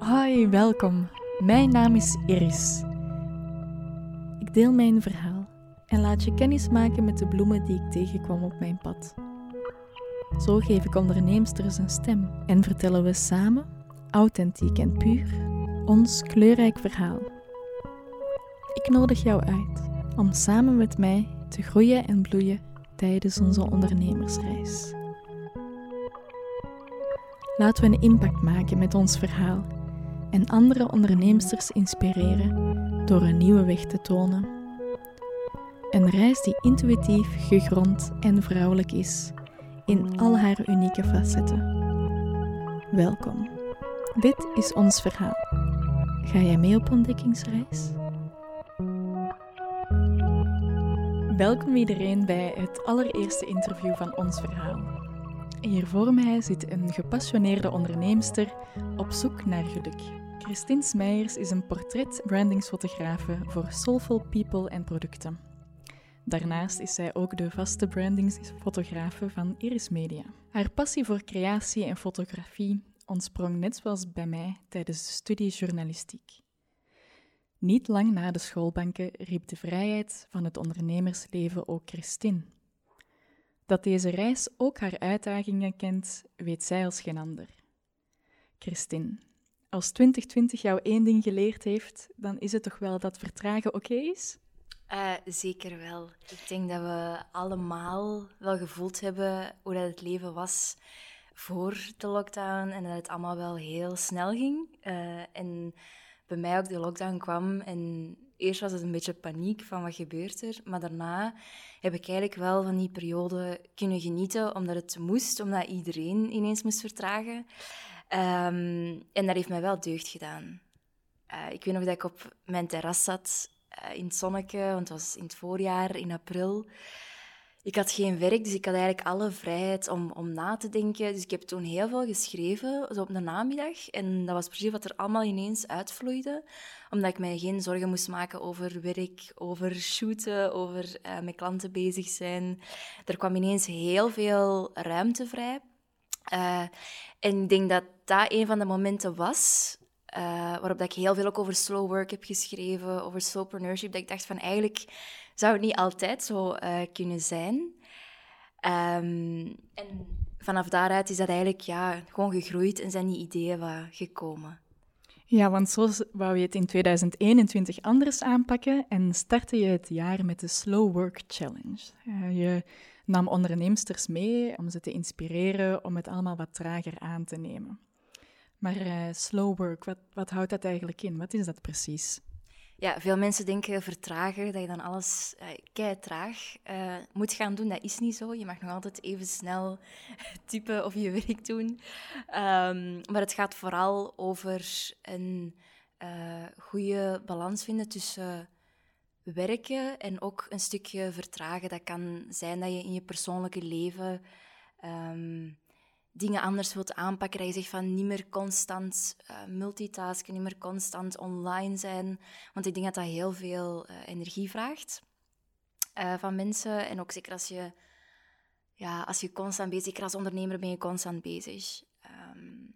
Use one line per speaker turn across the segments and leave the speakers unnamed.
Hoi, welkom. Mijn naam is Iris. Ik deel mijn verhaal en laat je kennis maken met de bloemen die ik tegenkwam op mijn pad. Zo geef ik onderneemsters een stem en vertellen we samen, authentiek en puur, ons kleurrijk verhaal. Ik nodig jou uit om samen met mij te groeien en bloeien tijdens onze ondernemersreis. Laten we een impact maken met ons verhaal en andere onderneemsters inspireren door een nieuwe weg te tonen. Een reis die intuïtief, gegrond en vrouwelijk is in al haar unieke facetten. Welkom. Dit is ons verhaal. Ga jij mee op ontdekkingsreis? Welkom iedereen bij het allereerste interview van ons verhaal. Hier voor mij zit een gepassioneerde onderneemster op zoek naar geluk. Christine Smeijers is een portret-brandingsfotografe voor Soulful People en producten. Daarnaast is zij ook de vaste brandingsfotografe van Iris Media. Haar passie voor creatie en fotografie ontsprong net zoals bij mij tijdens de studie journalistiek. Niet lang na de schoolbanken riep de vrijheid van het ondernemersleven ook Christine. Dat deze reis ook haar uitdagingen kent, weet zij als geen ander. Christine, als 2020 jou één ding geleerd heeft, dan is het toch wel dat vertragen oké is?
Uh, zeker wel. Ik denk dat we allemaal wel gevoeld hebben hoe dat het leven was voor de lockdown en dat het allemaal wel heel snel ging. Uh, en bij mij ook de lockdown kwam en eerst was het een beetje paniek van wat gebeurt er, maar daarna heb ik eigenlijk wel van die periode kunnen genieten omdat het moest, omdat iedereen ineens moest vertragen. Um, en dat heeft mij wel deugd gedaan. Uh, ik weet nog dat ik op mijn terras zat uh, in het zonnetje, want het was in het voorjaar, in april. Ik had geen werk, dus ik had eigenlijk alle vrijheid om, om na te denken. Dus ik heb toen heel veel geschreven, zo op de namiddag. En dat was precies wat er allemaal ineens uitvloeide. Omdat ik mij geen zorgen moest maken over werk, over shooten, over uh, met klanten bezig zijn. Er kwam ineens heel veel ruimte vrij. Uh, en ik denk dat dat een van de momenten was uh, waarop dat ik heel veel ook over slow work heb geschreven, over slowpreneurship. Dat ik dacht van eigenlijk zou het niet altijd zo uh, kunnen zijn. Um, en vanaf daaruit is dat eigenlijk ja, gewoon gegroeid en zijn die ideeën wat gekomen.
Ja, want zo wou je het in 2021 anders aanpakken en startte je het jaar met de Slow Work Challenge. Je nam onderneemsters mee om ze te inspireren om het allemaal wat trager aan te nemen. Maar uh, slow work, wat, wat houdt dat eigenlijk in? Wat is dat precies?
Ja, veel mensen denken vertragen, dat je dan alles uh, kei traag uh, moet gaan doen. Dat is niet zo. Je mag nog altijd even snel typen of je werk doen. Um, maar het gaat vooral over een goede balans vinden tussen werken en ook een stukje vertragen. Dat kan zijn dat je in je persoonlijke leven um, dingen anders wilt aanpakken. Dat je zegt van niet meer constant uh, multitasken, niet meer constant online zijn. Want ik denk dat dat heel veel uh, energie vraagt uh, van mensen. En ook zeker als je, ja, als je constant bezig bent, als ondernemer ben je constant bezig. Um,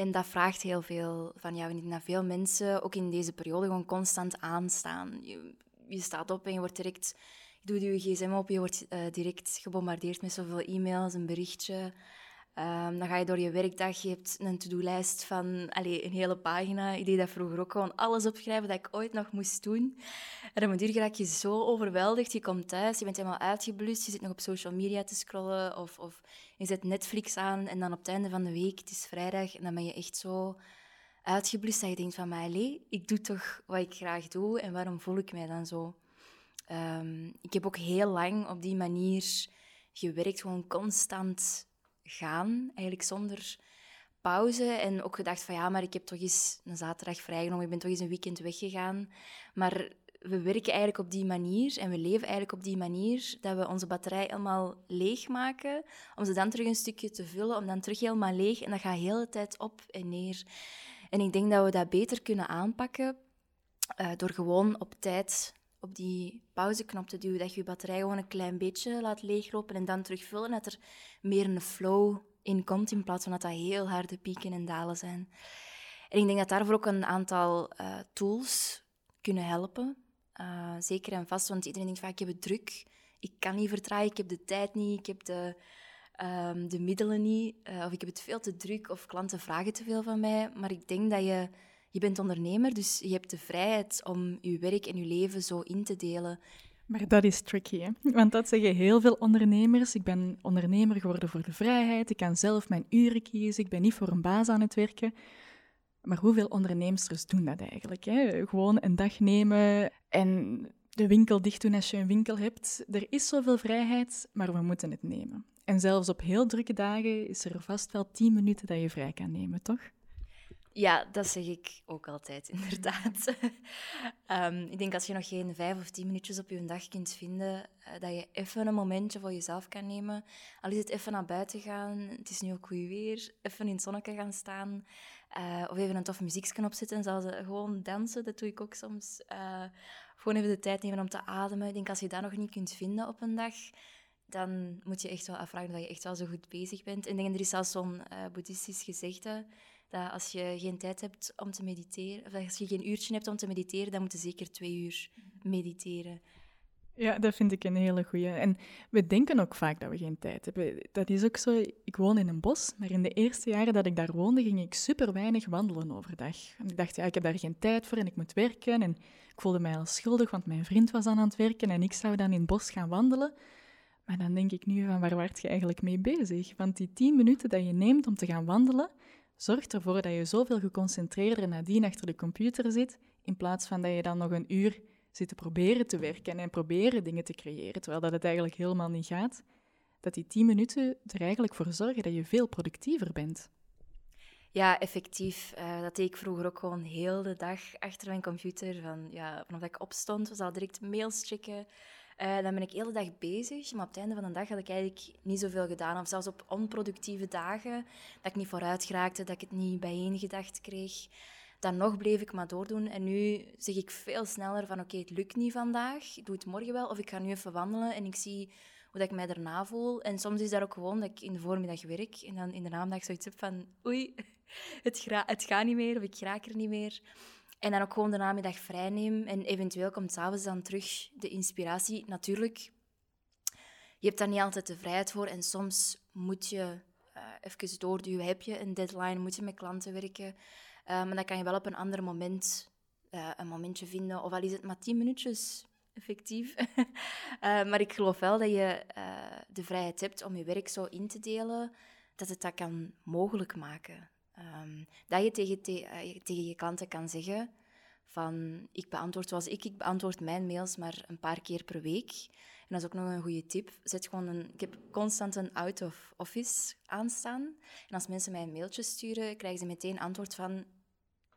en dat vraagt heel veel van jou. En ik dat veel mensen ook in deze periode gewoon constant aanstaan. Je, je staat op en je wordt direct... Je doet je gsm op, je wordt direct gebombardeerd met zoveel e-mails, een berichtje... Um, dan ga je door je werkdag, je hebt een to-do-lijst van allez, een hele pagina. Ik deed dat vroeger ook gewoon alles opschrijven dat ik ooit nog moest doen. En op een duur raak je zo overweldigd. Je komt thuis, je bent helemaal uitgeblust, je zit nog op social media te scrollen of, of je zet Netflix aan en dan op het einde van de week, het is vrijdag, en dan ben je echt zo uitgeblust dat je denkt van, maar ik doe toch wat ik graag doe en waarom voel ik mij dan zo? Um, ik heb ook heel lang op die manier gewerkt, gewoon constant gaan, eigenlijk zonder pauze. En ook gedacht van ja, maar ik heb toch eens een zaterdag vrijgenomen, ik ben toch eens een weekend weggegaan. Maar we werken eigenlijk op die manier en we leven eigenlijk op die manier dat we onze batterij helemaal leeg maken, om ze dan terug een stukje te vullen, om dan terug helemaal leeg. En dat gaat de hele tijd op en neer. En ik denk dat we dat beter kunnen aanpakken uh, door gewoon op tijd op die pauzeknop te duwen, dat je je batterij gewoon een klein beetje laat leeglopen en dan terugvullen, dat er meer een flow in komt, in plaats van dat dat heel harde pieken en dalen zijn. En ik denk dat daarvoor ook een aantal uh, tools kunnen helpen. Uh, zeker en vast, want iedereen denkt vaak, ik heb het druk, ik kan niet vertragen, ik heb de tijd niet, ik heb de, um, de middelen niet, uh, of ik heb het veel te druk, of klanten vragen te veel van mij. Maar ik denk dat je, je bent ondernemer, dus je hebt de vrijheid om je werk en je leven zo in te delen.
Maar dat is tricky, hè? want dat zeggen heel veel ondernemers. Ik ben ondernemer geworden voor de vrijheid, ik kan zelf mijn uren kiezen, ik ben niet voor een baas aan het werken. Maar hoeveel onderneemsters doen dat eigenlijk? Hè? Gewoon een dag nemen en de winkel dicht doen als je een winkel hebt. Er is zoveel vrijheid, maar we moeten het nemen. En zelfs op heel drukke dagen is er vast wel tien minuten dat je vrij kan nemen, toch?
Ja, dat zeg ik ook altijd, inderdaad. um, ik denk als je nog geen vijf of tien minuutjes op je dag kunt vinden, uh, dat je even een momentje voor jezelf kan nemen. Al is het even naar buiten gaan, het is nu ook goed weer, even in het zonnetje gaan staan. Uh, of even een tof muziekje opzetten, zoals uh, gewoon dansen, dat doe ik ook soms. gewoon even de tijd nemen om te ademen. Ik denk als je dat nog niet kunt vinden op een dag, dan moet je echt wel afvragen dat je echt wel zo goed bezig bent. En denk, er is zelfs zo'n boeddhistisch gezegde dat als je geen tijd hebt om te mediteren, of als je geen uurtje hebt om te mediteren, dan moet je zeker twee uur mediteren.
Ja, dat vind ik een hele goeie. En we denken ook vaak dat we geen tijd hebben. Dat is ook zo. Ik woon in een bos, maar in de eerste jaren dat ik daar woonde, ging ik super weinig wandelen overdag. Ik dacht, ja, ik heb daar geen tijd voor en ik moet werken. En ik voelde mij al schuldig, want mijn vriend was aan het werken en ik zou dan in het bos gaan wandelen. Maar dan denk ik nu van, waar word je eigenlijk mee bezig? Want die tien minuten dat je neemt om te gaan wandelen, zorgt ervoor dat je zoveel geconcentreerder nadien achter de computer zit, in plaats van dat je dan nog een uur zit te proberen te werken en proberen dingen te creëren, terwijl dat het eigenlijk helemaal niet gaat, dat die tien minuten er eigenlijk voor zorgen dat je veel productiever bent.
Ja, effectief. Uh, dat deed ik vroeger ook gewoon heel de dag achter mijn computer. Van, ja, vanaf dat ik opstond, was al direct mails checken. Uh, dan ben ik de hele dag bezig, maar op het einde van de dag had ik eigenlijk niet zoveel gedaan. Of zelfs op onproductieve dagen, dat ik niet vooruit geraakte, dat ik het niet bijeengedacht kreeg. Dan nog bleef ik maar doordoen. En nu zeg ik veel sneller van oké, het lukt niet vandaag, ik doe het morgen wel. Of ik ga nu even wandelen en ik zie hoe dat ik mij daarna voel. En soms is dat ook gewoon dat ik in de voormiddag werk en dan in de namiddag zoiets heb van oei, het, het gaat niet meer of ik raak er niet meer. En dan ook gewoon de namiddag vrij neem. En eventueel komt s'avonds dan terug de inspiratie. Natuurlijk, je hebt daar niet altijd de vrijheid voor. En soms moet je uh, even doorduwen. Heb je een deadline, moet je met klanten werken. Uh, maar dan kan je wel op een ander moment uh, een momentje vinden. Of al is het maar tien minuutjes, effectief. maar ik geloof wel dat je de vrijheid hebt om je werk zo in te delen, dat het dat kan mogelijk maken. Um, dat je tegen, te, uh, tegen je klanten kan zeggen van ik beantwoord zoals ik, ik beantwoord mijn mails maar een paar keer per week. En dat is ook nog een goede tip. Zet gewoon een, ik heb constant een out of office aanstaan. En als mensen mij een mailtje sturen, krijgen ze meteen antwoord van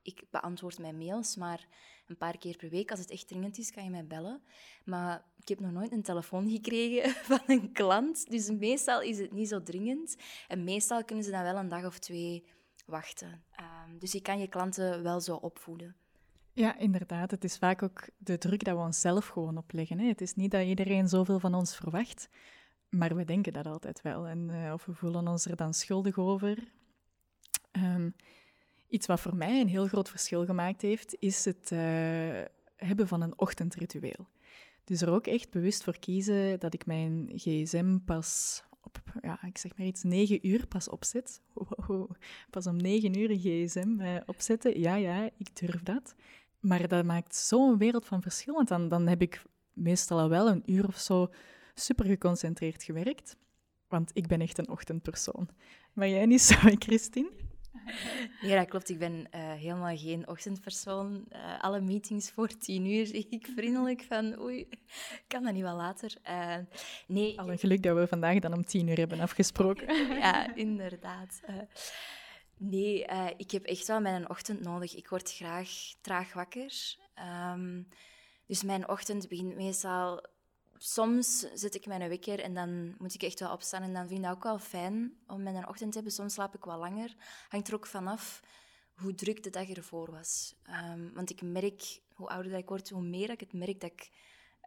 ik beantwoord mijn mails, maar een paar keer per week. Als het echt dringend is, kan je mij bellen. Maar ik heb nog nooit een telefoon gekregen van een klant. Dus meestal is het niet zo dringend. En meestal kunnen ze dan wel een dag of twee wachten. Um, dus je kan je klanten wel zo opvoeden.
Ja, inderdaad. Het is vaak ook de druk dat we onszelf gewoon opleggen. Hè. Het is niet dat iedereen zoveel van ons verwacht, maar we denken dat altijd wel. En, uh, of we voelen ons er dan schuldig over. Um, iets wat voor mij een heel groot verschil gemaakt heeft, is het uh, hebben van een ochtendritueel. Dus er ook echt bewust voor kiezen dat ik mijn gsm pas ja, ik zeg maar iets, negen uur pas opzet. pas om negen uur een gsm uh, opzetten. Ja, ja, ik durf dat. Maar dat maakt zo'n wereld van verschil. Want dan, dan heb ik meestal al wel een uur of zo super geconcentreerd gewerkt. Want ik ben echt een ochtendpersoon. Maar jij niet zo, Christine?
Ja, dat klopt. Ik ben uh, helemaal geen ochtendpersoon. Uh, alle meetings voor tien uur ik vriendelijk van oei, kan dat niet wel later? Uh, nee.
Al een geluk dat we vandaag dan om tien uur hebben afgesproken.
ja, inderdaad. nee, ik heb echt wel mijn ochtend nodig. Ik word graag traag wakker. Um, dus mijn ochtend begint meestal soms zet ik mijn wekker en dan moet ik echt wel opstaan. En dan vind ik dat ook wel fijn om mijn ochtend te hebben. Soms slaap ik wat langer. Hangt er ook vanaf hoe druk de dag ervoor was. Um, want ik merk, hoe ouder ik word, hoe meer ik het merk dat ik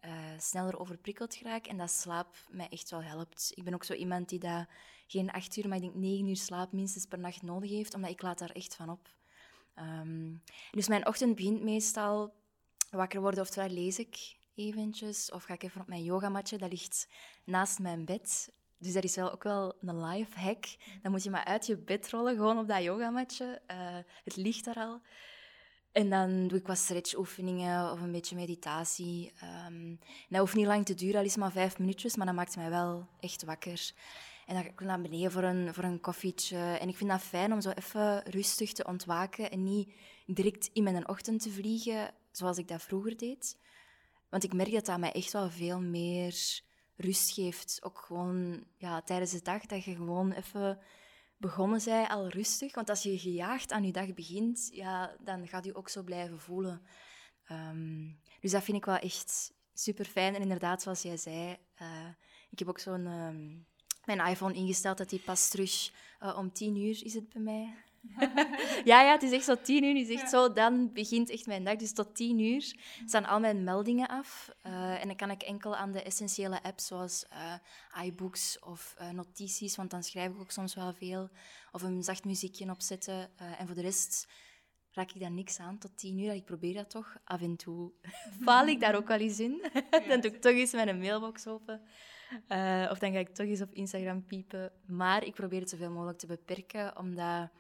uh, sneller overprikkeld raak. En dat slaap mij echt wel helpt. Ik ben ook zo iemand die dat geen acht uur, maar ik denk negen uur slaap minstens per nacht nodig heeft. Omdat ik laat daar echt van op. Ehm, dus mijn ochtend begint meestal wakker worden, oftewel lees ik eventjes, of ga ik even op mijn yogamatje, dat ligt naast mijn bed. Dus dat is wel ook wel een life hack. Dan moet je maar uit je bed rollen, gewoon op dat yogamatje. Uh, het ligt daar al. En dan doe ik wat stretchoefeningen of een beetje meditatie. Um, dat hoeft niet lang te duren, al is maar vijf minuutjes, maar dat maakt mij wel echt wakker. En dan ga ik naar beneden voor een, voor een koffietje. En ik vind dat fijn om zo even rustig te ontwaken en niet direct in mijn ochtend te vliegen, zoals ik dat vroeger deed. Want ik merk dat dat mij echt wel veel meer rust geeft. Ook gewoon ja, tijdens de dag, dat je gewoon even begonnen zij al rustig. Want als je gejaagd aan je dag begint, ja, dan gaat je ook zo blijven voelen. Ehm, dus dat vind ik wel echt super fijn. En inderdaad, zoals jij zei, uh, ik heb ook zo'n ehm, mijn iPhone ingesteld dat die pas terug uh, om tien uur is het bij mij. ja, ja, het is echt zo tien uur. is echt zo, dan begint echt mijn dag. Dus tot tien uur staan al mijn meldingen af. Uh, en dan kan ik enkel aan de essentiële apps zoals uh, iBooks of uh, notities, want dan schrijf ik ook soms wel veel. Of een zacht muziekje opzetten. en voor de rest raak ik daar niks aan tot tien uur. Ik probeer dat toch. Af en toe faal ik daar ook wel eens in. dan doe ik toch eens mijn mailbox open. of dan ga ik toch eens op Instagram piepen. Maar ik probeer het zoveel mogelijk te beperken, omdat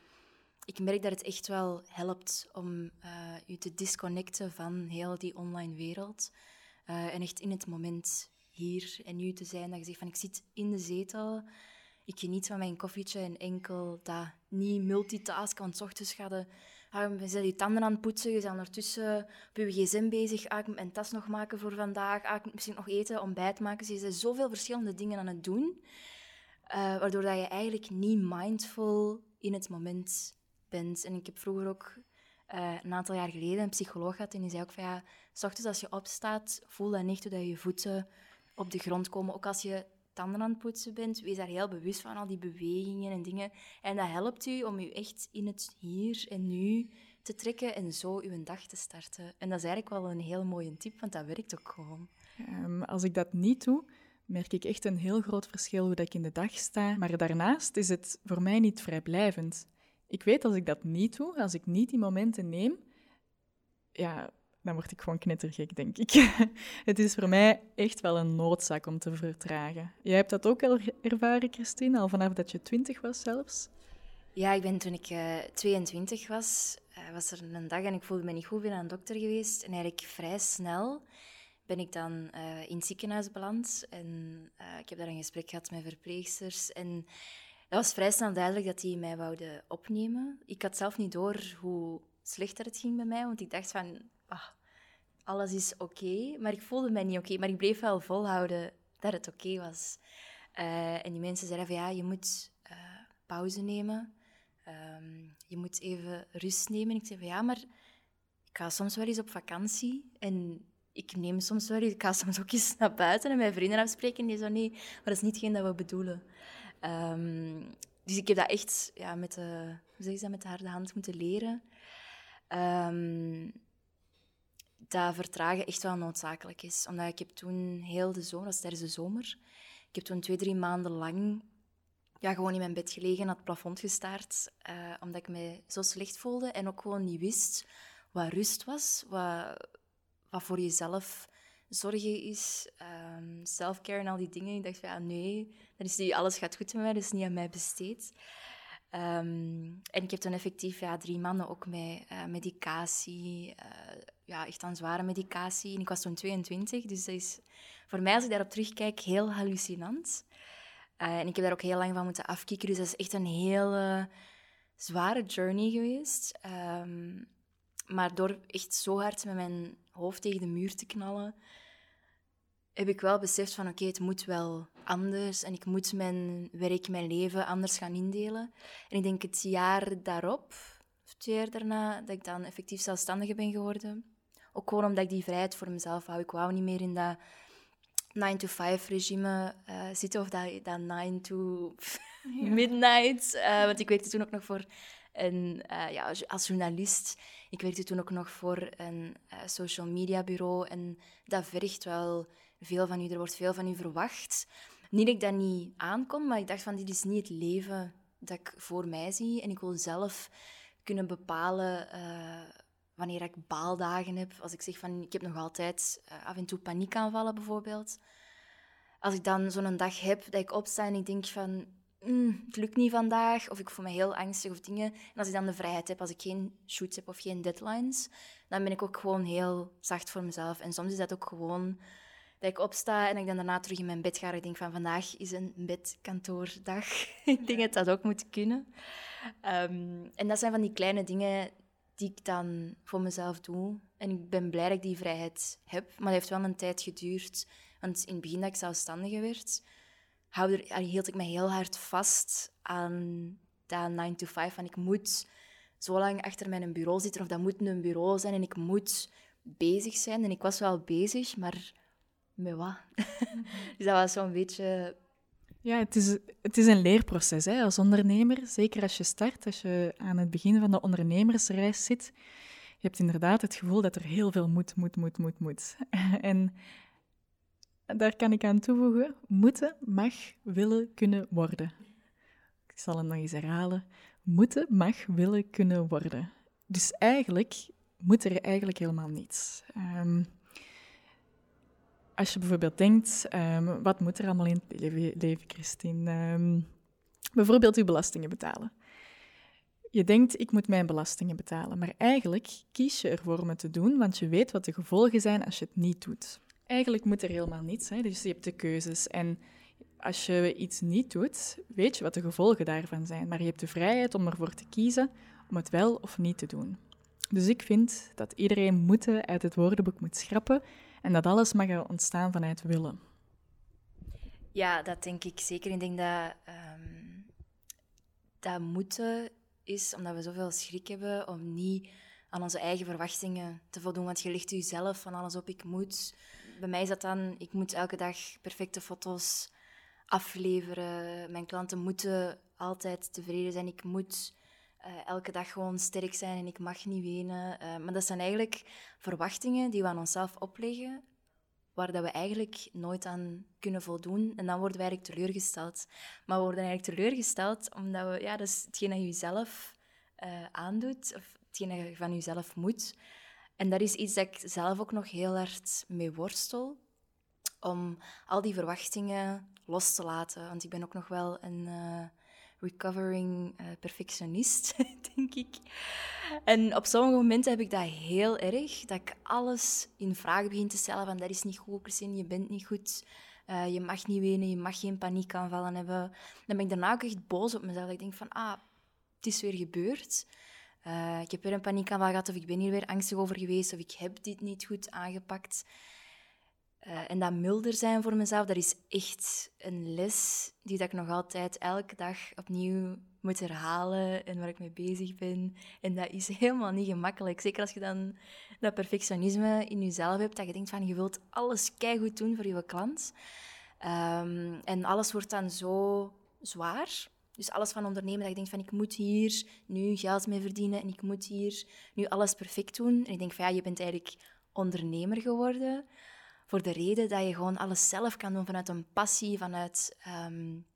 ik merk dat het echt wel helpt om je te disconnecten van heel die online wereld. Uh, en echt in het moment hier en nu te zijn. Dat je zegt van ik zit in de zetel, ik geniet van mijn koffietje en enkel dat niet multitasken. Want ochtends ga je, ah, je tanden aan het poetsen, je bent ondertussen op je gsm bezig. Ah, ik moet mijn tas nog maken voor vandaag. Ah, ik misschien nog eten, ontbijt maken. Dus je bent zoveel verschillende dingen aan het doen. Uh, waardoor dat je eigenlijk niet mindful in het moment En ik heb vroeger ook uh, een aantal jaar geleden een psycholoog gehad en die zei ook van ja, s ochtends als je opstaat, voel dan echt hoe dat je voeten op de grond komen. Ook als je tanden aan het poetsen bent, wees daar heel bewust van, al die bewegingen en dingen. En dat helpt u om u echt in het hier en nu te trekken en zo uw dag te starten. En dat is eigenlijk wel een heel mooie tip, want dat werkt ook gewoon.
Um, als ik dat niet doe, merk ik echt een heel groot verschil hoe dat ik in de dag sta. Maar daarnaast is het voor mij niet vrijblijvend ik weet als ik dat niet doe, als ik niet die momenten neem, ja, dan word ik gewoon knettergek, denk ik. het is voor mij echt wel een noodzaak om te vertragen. Jij hebt dat ook al ervaren, Christine, al vanaf dat je twintig was zelfs?
Ja, ik ben toen ik uh, eh, 22 was, uh, was er een dag en ik voelde me niet goed, ben aan een dokter geweest. En eigenlijk vrij snel ben ik dan uh, in het ziekenhuis beland. En ik heb daar een gesprek gehad met verpleegsters. En dat was vrij snel duidelijk dat die mij wouden opnemen. Ik had zelf niet door hoe slechter het ging bij mij, want ik dacht van, ah, alles is oké, maar ik voelde mij niet oké. maar ik bleef wel volhouden dat het oké was. Uh, en die mensen zeiden van, ja, je moet uh, pauze nemen. Um, je moet even rust nemen. En ik zei van, ja, maar ik ga soms wel eens op vakantie en ik neem soms wel eens, ik ga soms ook eens naar buiten en mijn vrienden afspreken en die zo, nee, maar dat is niet hetgeen dat we bedoelen. Um, dus ik heb dat echt ja, met, de, hoe zeg je dat, met de harde hand moeten leren. Um, dat vertragen echt wel noodzakelijk is. Omdat ik heb toen heel de zomer, dat was tijdens de zomer, ik heb toen twee, drie maanden lang ja, gewoon in mijn bed gelegen, naar het plafond gestaard, uh, omdat ik me zo slecht voelde en ook gewoon niet wist wat rust was, wat, wat voor jezelf zorgen is, um, self-care en al die dingen. Ik dacht van, ja, nee, dat is niet, alles gaat goed met mij, dat is niet aan mij besteed. Um, en ik heb dan effectief ja, drie maanden ook met uh, medicatie, uh, ja, echt aan zware medicatie. En ik was toen 22, dus dat is voor mij, als ik daarop terugkijk, heel hallucinant. Uh, en ik heb daar ook heel lang van moeten afkicken, dus dat is echt een hele zware journey geweest. Um, maar door echt zo hard met mijn hoofd tegen de muur te knallen, heb ik wel beseft van oké, het moet wel anders en ik moet mijn werk, mijn leven anders gaan indelen. En ik denk het jaar daarop, of twee jaar daarna, dat ik dan effectief zelfstandige ben geworden. Ook gewoon omdat ik die vrijheid voor mezelf hou. Ik wou niet meer in dat 9-to-5-regime uh, eh, zitten of dat, dat 9 to midnight. Uh, want ik werkte toen ook nog voor een, uh, ja, als journalist. Ik werkte toen ook nog voor een social media bureau en dat vergt wel veel van u, er wordt veel van u verwacht. Niet dat ik dat niet aankom, maar ik dacht van dit is niet het leven dat ik voor mij zie. En ik wil zelf kunnen bepalen uh, wanneer ik baaldagen heb. Als ik zeg van ik heb nog altijd af en toe paniekaanvallen bijvoorbeeld. Als ik dan zo'n dag heb dat ik opsta en ik denk van mm, het lukt niet vandaag, of ik voel me heel angstig of dingen. En als ik dan de vrijheid heb, als ik geen shoots heb of geen deadlines, dan ben ik ook gewoon heel zacht voor mezelf. En soms is dat ook gewoon dat ik opsta en ik dan daarna terug in mijn bed ga. En ik denk van vandaag is een bedkantoordag. ik denk dat dat ook moet kunnen. Ehm, en dat zijn van die kleine dingen die ik dan voor mezelf doe. En ik ben blij dat ik die vrijheid heb. Maar dat heeft wel een tijd geduurd. Want in het begin dat ik zelfstandige werd, hield ik me heel hard vast aan dat 9 to 5. Van ik moet zo lang achter mijn bureau zitten of dat moet een bureau zijn en ik moet bezig zijn. En ik was wel bezig, maar met wat? dus dat was zo'n beetje...
Ja, het is, het is een leerproces hè, als ondernemer. Zeker als je start, als je aan het begin van de ondernemersreis zit. Je hebt inderdaad het gevoel dat er heel veel moet, moet, moet, moet, moet. en daar kan ik aan toevoegen, moeten, mag, willen, kunnen worden. Ik zal het nog eens herhalen. Moeten, mag, willen, kunnen worden. Dus eigenlijk moet er eigenlijk helemaal niets. Um, als je bijvoorbeeld denkt, um, wat moet er allemaal in het leven, Christine? Um, bijvoorbeeld je belastingen betalen. Je denkt, ik moet mijn belastingen betalen, maar eigenlijk kies je ervoor om het te doen, want je weet wat de gevolgen zijn als je het niet doet. Eigenlijk moet er helemaal niets, hè? dus je hebt de keuzes. En als je iets niet doet, weet je wat de gevolgen daarvan zijn, maar je hebt de vrijheid om ervoor te kiezen om het wel of niet te doen. Dus ik vind dat iedereen moeten uit het woordenboek moet schrappen en dat alles mag ontstaan vanuit willen.
Ja, dat denk ik zeker. Ik denk dat um, dat moeten is omdat we zoveel schrik hebben om niet aan onze eigen verwachtingen te voldoen. Want je ligt jezelf van alles op. Ik moet. Bij mij is dat dan, ik moet elke dag perfecte foto's afleveren. Mijn klanten moeten altijd tevreden zijn. Ik moet uh, elke dag gewoon sterk zijn en ik mag niet wenen. Uh, maar dat zijn eigenlijk verwachtingen die we aan onszelf opleggen, waar dat we eigenlijk nooit aan kunnen voldoen. En dan worden we eigenlijk teleurgesteld. Maar we worden eigenlijk teleurgesteld omdat we, ja, dat is hetgeen dat je jezelf uh, aandoet, of hetgeen dat je van jezelf moet. En dat is iets dat ik zelf ook nog heel hard mee worstel. Om al die verwachtingen los te laten. Want ik ben ook nog wel een recovering uh, perfectionist, denk ik. En op sommige momenten heb ik dat heel erg, dat ik alles in vraag begin te stellen van dat is niet goed, Christine, je bent niet goed, uh, je mag niet wenen, je mag geen paniekaanvallen hebben. Dan ben ik daarna ook echt boos op mezelf. Ik denk van, ah, het is weer gebeurd. Uh, ik heb weer een paniekaanval gehad of ik ben hier weer angstig over geweest of ik heb dit niet goed aangepakt. Uh, en dat milder zijn voor mezelf, dat is echt een les die dat ik nog altijd elke dag opnieuw moet herhalen en waar ik mee bezig ben. En dat is helemaal niet gemakkelijk. Zeker als je dan dat perfectionisme in jezelf hebt, dat je denkt van je wilt alles keihard doen voor je klant. Um, en alles wordt dan zo zwaar. Dus alles van ondernemen, dat je denkt van ik moet hier nu geld mee verdienen en ik moet hier nu alles perfect doen. En ik denk van ja, je bent eigenlijk ondernemer geworden voor de reden dat je gewoon alles zelf kan doen vanuit een passie, vanuit um,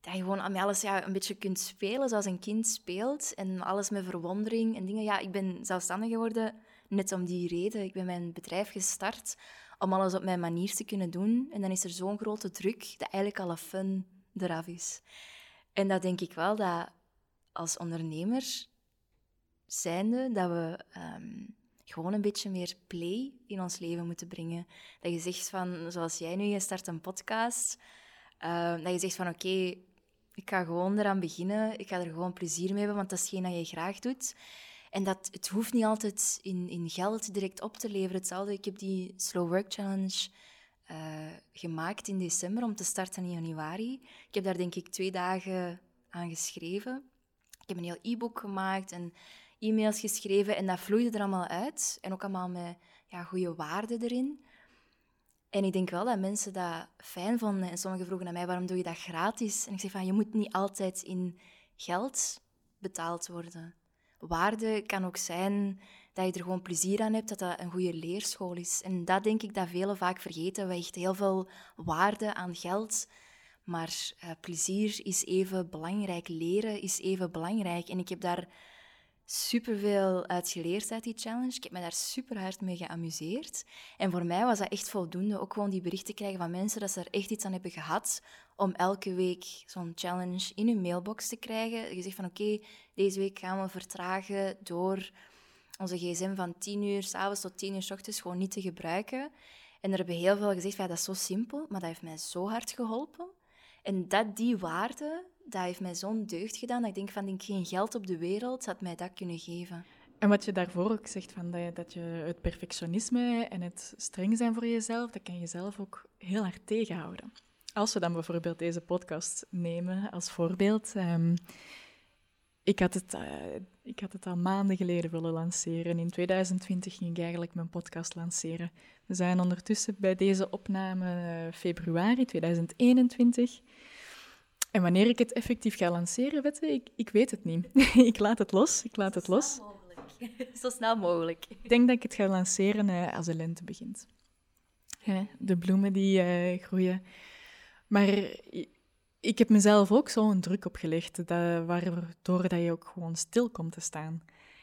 dat je gewoon met alles ja, een beetje kunt spelen zoals een kind speelt en alles met verwondering en dingen. Ja, ik ben zelfstandig geworden net om die reden. Ik ben mijn bedrijf gestart om alles op mijn manier te kunnen doen. En dan is er zo'n grote druk dat eigenlijk alle fun eraf is. En dat denk ik wel dat als ondernemer zijnde, dat we um, gewoon een beetje meer play in ons leven moeten brengen. Dat je zegt van, zoals jij nu, je start een podcast, uh, dat je zegt van oké, ik ga gewoon eraan beginnen, ik ga er gewoon plezier mee hebben, want dat is hetgeen dat je graag doet. En dat, het hoeft niet altijd in, in geld direct op te leveren. Hetzelfde, ik heb die Slow Work Challenge uh, gemaakt in december om te starten in januari. Ik heb daar denk ik twee dagen aan geschreven. Ik heb een heel e-book gemaakt en e-mails geschreven en dat vloeide er allemaal uit. En ook allemaal met ja, goede waarden erin. En ik denk wel dat mensen dat fijn vonden. En sommigen vroegen aan mij, waarom doe je dat gratis? En ik zeg van, je moet niet altijd in geld betaald worden. Waarde kan ook zijn dat je er gewoon plezier aan hebt, dat dat een goede leerschool is. En dat denk ik dat velen vaak vergeten. We hechten heel veel waarde aan geld. Maar uh, plezier is even belangrijk, leren is even belangrijk. En ik heb daar superveel uit geleerd uit die challenge. Ik heb me daar super hard mee geamuseerd. En voor mij was dat echt voldoende. Ook gewoon die berichten krijgen van mensen dat ze er echt iets aan hebben gehad om elke week zo'n challenge in hun mailbox te krijgen. Je zegt van oké, deze week gaan we vertragen door onze gsm van 10 uur s'avonds tot 10 uur s ochtends gewoon niet te gebruiken. En er hebben heel veel gezegd, ja, dat is zo simpel, maar dat heeft mij zo hard geholpen. En dat, die waarde, dat heeft mij zo'n deugd gedaan, dat ik denk van, ik geen geld op de wereld had mij dat kunnen geven.
En wat je daarvoor ook zegt, van dat, je, dat je het perfectionisme en het streng zijn voor jezelf, dat kan je zelf ook heel hard tegenhouden. Als we dan bijvoorbeeld deze podcast nemen als voorbeeld. Um, ik, had het, uh, ik had het al maanden geleden willen lanceren. In 2020 ging ik eigenlijk mijn podcast lanceren. We zijn ondertussen bij deze opname uh, februari 2021. En wanneer ik het effectief ga lanceren, weet je, ik, ik weet het niet. ik laat het los. Ik laat het los.
Zo snel mogelijk.
Ik denk dat ik het ga lanceren uh, als de lente begint. de bloemen die groeien. Maar ik heb mezelf ook zo'n druk opgelegd, dat, waardoor dat je ook gewoon stil komt te staan.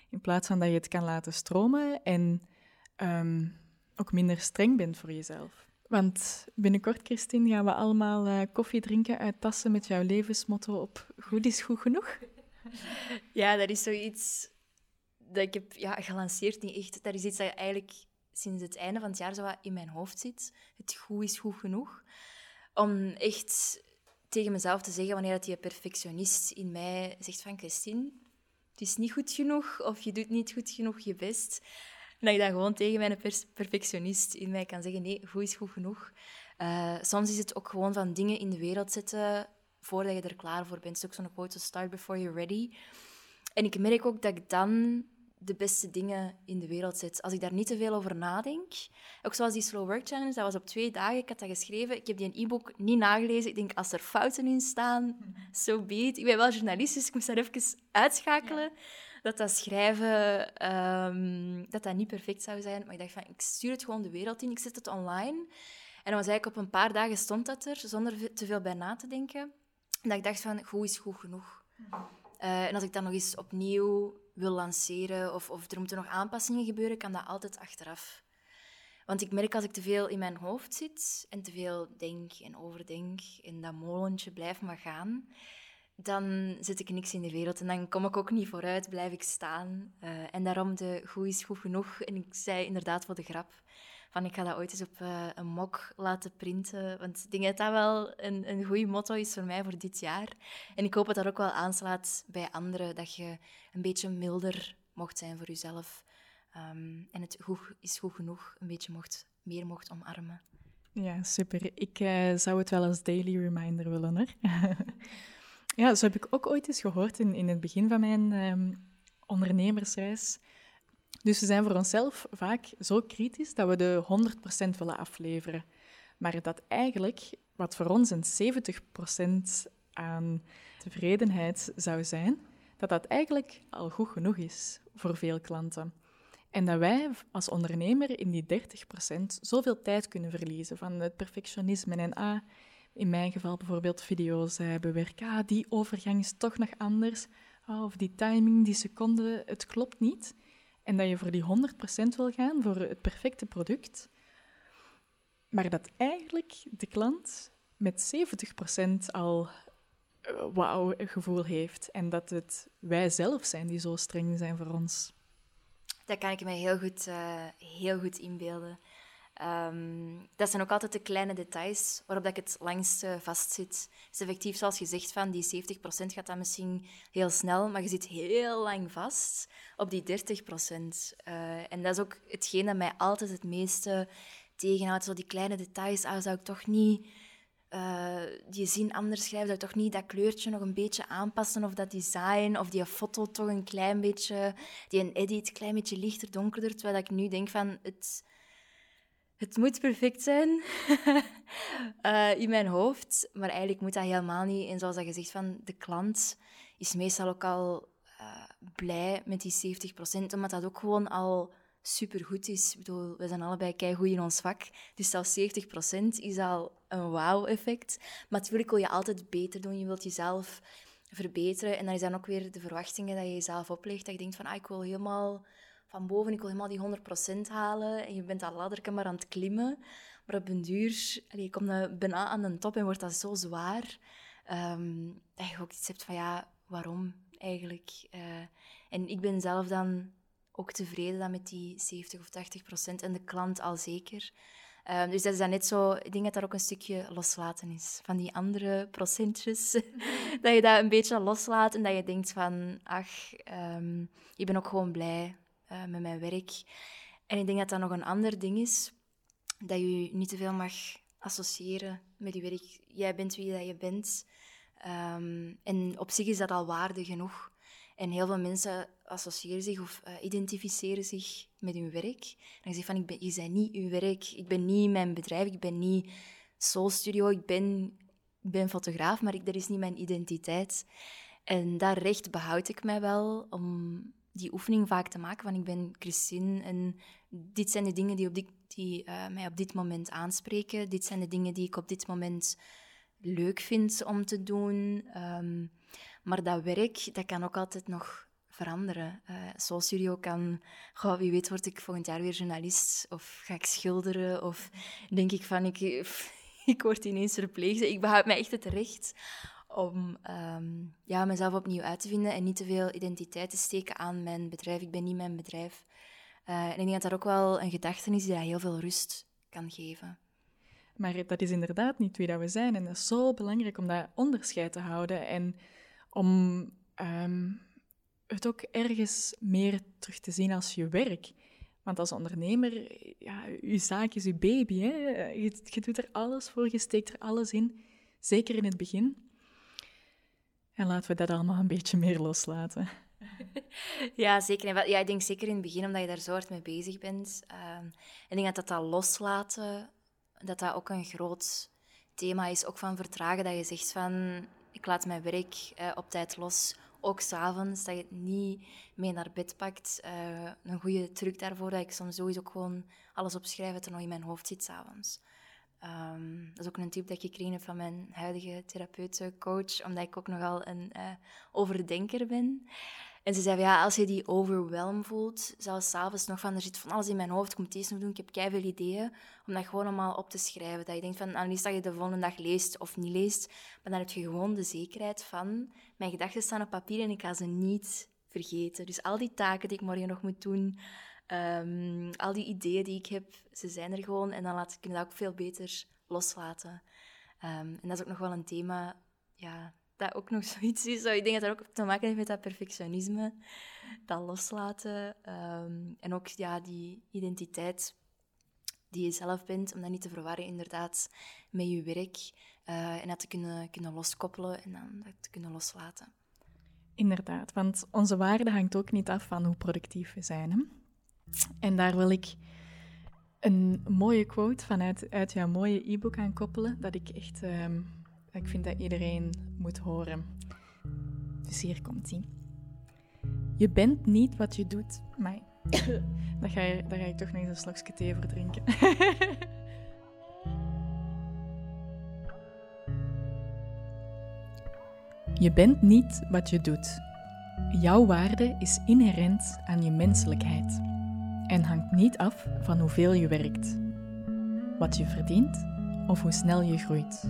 In plaats van dat je het kan laten stromen en um, ook minder streng bent voor jezelf. Want binnenkort, Christine, gaan we allemaal uh, koffie drinken uit tassen met jouw levensmotto op goed is goed genoeg.
Ja, dat is zoiets dat ik heb ja, gelanceerd, niet echt. Dat is iets dat eigenlijk sinds het einde van het jaar zo in mijn hoofd zit. Het goed is goed genoeg. Om echt tegen mezelf te zeggen wanneer dat die perfectionist in mij zegt van Christine, het is niet goed genoeg of je doet niet goed genoeg je best. En dat ik dan gewoon tegen mijn perfectionist in mij kan zeggen, nee, goed is goed genoeg. Uh, soms is het ook gewoon van dingen in de wereld zetten voordat je er klaar voor bent. Het is ook zo'n quote, start before you're ready. En ik merk ook dat ik dan de beste dingen in de wereld zet. Als ik daar niet te veel over nadenk. Ook zoals die Slow Work Challenge, dat was op twee dagen. Ik had dat geschreven. Ik heb die e-book niet nagelezen. Ik denk, als er fouten in staan, zo so be Ik ben wel journalist, dus ik moest daar even uitschakelen. Dat dat schrijven, um, dat dat niet perfect zou zijn. Maar ik dacht van, ik stuur het gewoon de wereld in. Ik zet het online. En dan was eigenlijk op een paar dagen stond dat er, zonder te veel bij na te denken. En dat ik dacht van, goed is goed genoeg. Uh, en als ik dan nog eens opnieuw wil lanceren of, of er moeten nog aanpassingen gebeuren, kan dat altijd achteraf. Want ik merk als ik te veel in mijn hoofd zit en te veel denk en overdenk en dat molentje blijft maar gaan, dan zet ik niks in de wereld en dan kom ik ook niet vooruit, blijf ik staan. Uh, en daarom de goed is goed genoeg. En ik zei inderdaad voor de grap van ik ga dat ooit eens op uh, een mok laten printen. Want ik denk dat dat wel een, een goede motto is voor mij voor dit jaar. En ik hoop dat dat ook wel aanslaat bij anderen, dat je een beetje milder mocht zijn voor jezelf. Um, en het goed is goed genoeg, een beetje mocht, meer mocht omarmen.
Ja, super. Ik uh, zou het wel als daily reminder willen, hoor. ja, zo heb ik ook ooit eens gehoord in, in het begin van mijn um, ondernemersreis dus we zijn voor onszelf vaak zo kritisch dat we de 100% willen afleveren. Maar dat eigenlijk, wat voor ons een 70% aan tevredenheid zou zijn, dat dat eigenlijk al goed genoeg is voor veel klanten. En dat wij als ondernemer in die 30% zoveel tijd kunnen verliezen van het perfectionisme en ah, in mijn geval bijvoorbeeld video's bewerken. Ah, die overgang is toch nog anders. Ah, of die timing, die seconde, het klopt niet en dat je voor die 100% wil gaan, voor het perfecte product, maar dat eigenlijk de klant met 70% al uh, wauw gevoel heeft en dat het wij zelf zijn die zo streng zijn voor ons.
Dat kan ik me heel goed, uh, heel goed inbeelden. Um, dat zijn ook altijd de kleine details waarop dat ik het langst uh, vastzit. Dus effectief, zoals je zegt, van die 70% gaat dat misschien heel snel, maar je zit heel lang vast op die 30%. Uh, en dat is ook hetgeen dat mij altijd het meeste tegenhoudt. Zo die kleine details, ah, zou ik toch niet uh, die zin anders schrijven, zou ik toch niet dat kleurtje nog een beetje aanpassen, of dat design, of die foto toch een klein beetje, die een edit een klein beetje lichter, donkerder, terwijl ik nu denk van... Het, het moet perfect zijn uh, in mijn hoofd, maar eigenlijk moet dat helemaal niet. En zoals dat gezegd van de klant is meestal ook al uh, blij met die 70%, omdat dat ook gewoon al supergoed is. Ik bedoel, we zijn allebei keigoed in ons vak, dus zelfs 70% is al een wauw-effect. Maar natuurlijk wil je altijd beter doen. Je wilt jezelf verbeteren. En dan is dan ook weer de verwachtingen dat je jezelf oplegt. Dat je denkt van, ah, ik wil helemaal van boven, ik wil helemaal die 100% halen. En je bent dat ladderke maar aan het klimmen. Maar op een duur, je komt bijna aan de top en wordt dat zo zwaar. Um, dat je ook iets hebt van, ja, waarom eigenlijk? Uh, en ik ben zelf dan ook tevreden dan met die 70 of 80 procent en de klant al zeker. Um, dus dat is dan net zo, ik denk dat dat ook een stukje loslaten is van die andere procentjes. dat je dat een beetje loslaat en dat je denkt van, ach, ik ben ook gewoon blij uh, met mijn werk. En ik denk dat dat nog een ander ding is, dat je niet te veel mag associëren met je werk. Jij bent wie dat je bent. Um, en op zich is dat al waarde genoeg. En heel veel mensen associëren zich of uh, identificeren zich met hun werk. En zegt van, ik ben, je bent niet uw werk, ik ben niet mijn bedrijf, ik ben niet Soul Studio, ik ben, ben fotograaf, maar ik, dat is niet mijn identiteit. En daar recht behoud ik mij wel om die oefening vaak te maken van ik ben Christine en dit zijn de dingen die, op dit, die uh, mij op dit moment aanspreken. Dit zijn de dingen die ik op dit moment leuk vind om te doen. Um, maar dat werk, dat kan ook altijd nog veranderen. Uh, Soul Studio kan, goh, wie weet word ik volgend jaar weer journalist of ga ik schilderen of denk ik van ik, ik word ineens verpleegd. Ik behoud mij echt het recht om um, ja, mezelf opnieuw uit te vinden en niet te veel identiteit te steken aan mijn bedrijf. Ik ben niet mijn bedrijf. Uh, en ik denk dat dat ook wel een gedachte is die heel veel rust kan geven.
Maar dat is inderdaad niet wie dat we zijn. En dat is zo belangrijk om dat onderscheid te houden en om um, het ook ergens meer terug te zien als je werk. Want als ondernemer, ja, je zaak is je baby. Hè? Je doet er alles voor, je steekt er alles in. Zeker in het begin. En laten we dat allemaal een beetje meer loslaten.
Ja, zeker. Ja, ik denk zeker in het begin, omdat je daar zo hard mee bezig bent. Uh, ik denk dat dat, loslaten, dat dat ook een groot thema is. Ook van vertragen, dat je zegt van, ik laat mijn werk uh, op tijd los. Ook s'avonds, dat je het niet mee naar bed pakt. Uh, een goede truc daarvoor, dat ik soms sowieso ook gewoon alles opschrijf dat er nog in mijn hoofd zit s'avonds. Um, dat is ook een tip dat ik gekregen heb van mijn huidige therapeut, coach, omdat ik ook nogal een uh, overdenker ben. En ze zei, ja, als je die overwhelm voelt, zelfs s'avonds nog van, er zit van alles in mijn hoofd, ik moet deze nog doen, ik heb keihard ideeën, om dat gewoon allemaal op te schrijven. Dat je denkt van, aan dat je de volgende dag leest of niet leest, maar dan heb je gewoon de zekerheid van, mijn gedachten staan op papier en ik ga ze niet vergeten. Dus al die taken die ik morgen nog moet doen, um, al die ideeën die ik heb, ze zijn er gewoon en dan laat ik dat ook veel beter loslaten. Um, en dat is ook nog wel een thema, ja, dat ook nog zoiets is. Ik denk dat dat ook te maken heeft met dat perfectionisme, dat loslaten. Um, en ook ja, die identiteit die je zelf bent, om dat niet te verwarren inderdaad met je werk. Uh, en dat te kunnen, kunnen loskoppelen en dan dat te kunnen loslaten.
Inderdaad, want onze waarde hangt ook niet af van hoe productief we zijn. Hè? En daar wil ik een mooie quote vanuit uit jouw mooie e-book aan koppelen, dat ik echt um, ik vind dat iedereen moet horen. Dus hier komt ie. Je bent niet wat je doet. Maar daar, ga je, daar ga ik toch nog eens een slokje thee voor drinken. je bent niet wat je doet. Jouw waarde is inherent aan je menselijkheid en hangt niet af van hoeveel je werkt, wat je verdient of hoe snel je groeit.